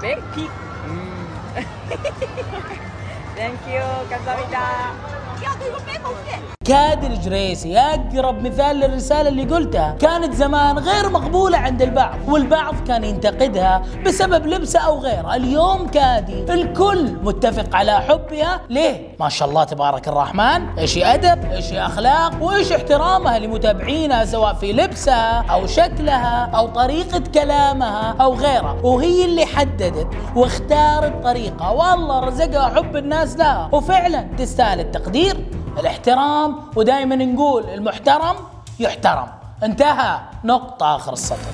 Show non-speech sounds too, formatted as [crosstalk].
백픽. [laughs] 땡큐 감사합니다. كادر جريسي أقرب مثال للرسالة اللي قلتها. كانت زمان غير مقبولة عند البعض والبعض كان ينتقدها بسبب لبسه أو غيره. اليوم كادي الكل متفق على حبها. ليه؟ ما شاء الله تبارك الرحمن. إيش أدب؟ إيش أخلاق؟ وإيش احترامها لمتابعينها سواء في لبسها أو شكلها أو طريقة كلامها أو غيره. وهي اللي حددت واختارت طريقة. والله رزقها حب الناس لها. وفعلا تستاهل التقدير. الاحترام ودائما نقول المحترم يحترم. انتهى نقطة آخر السطر.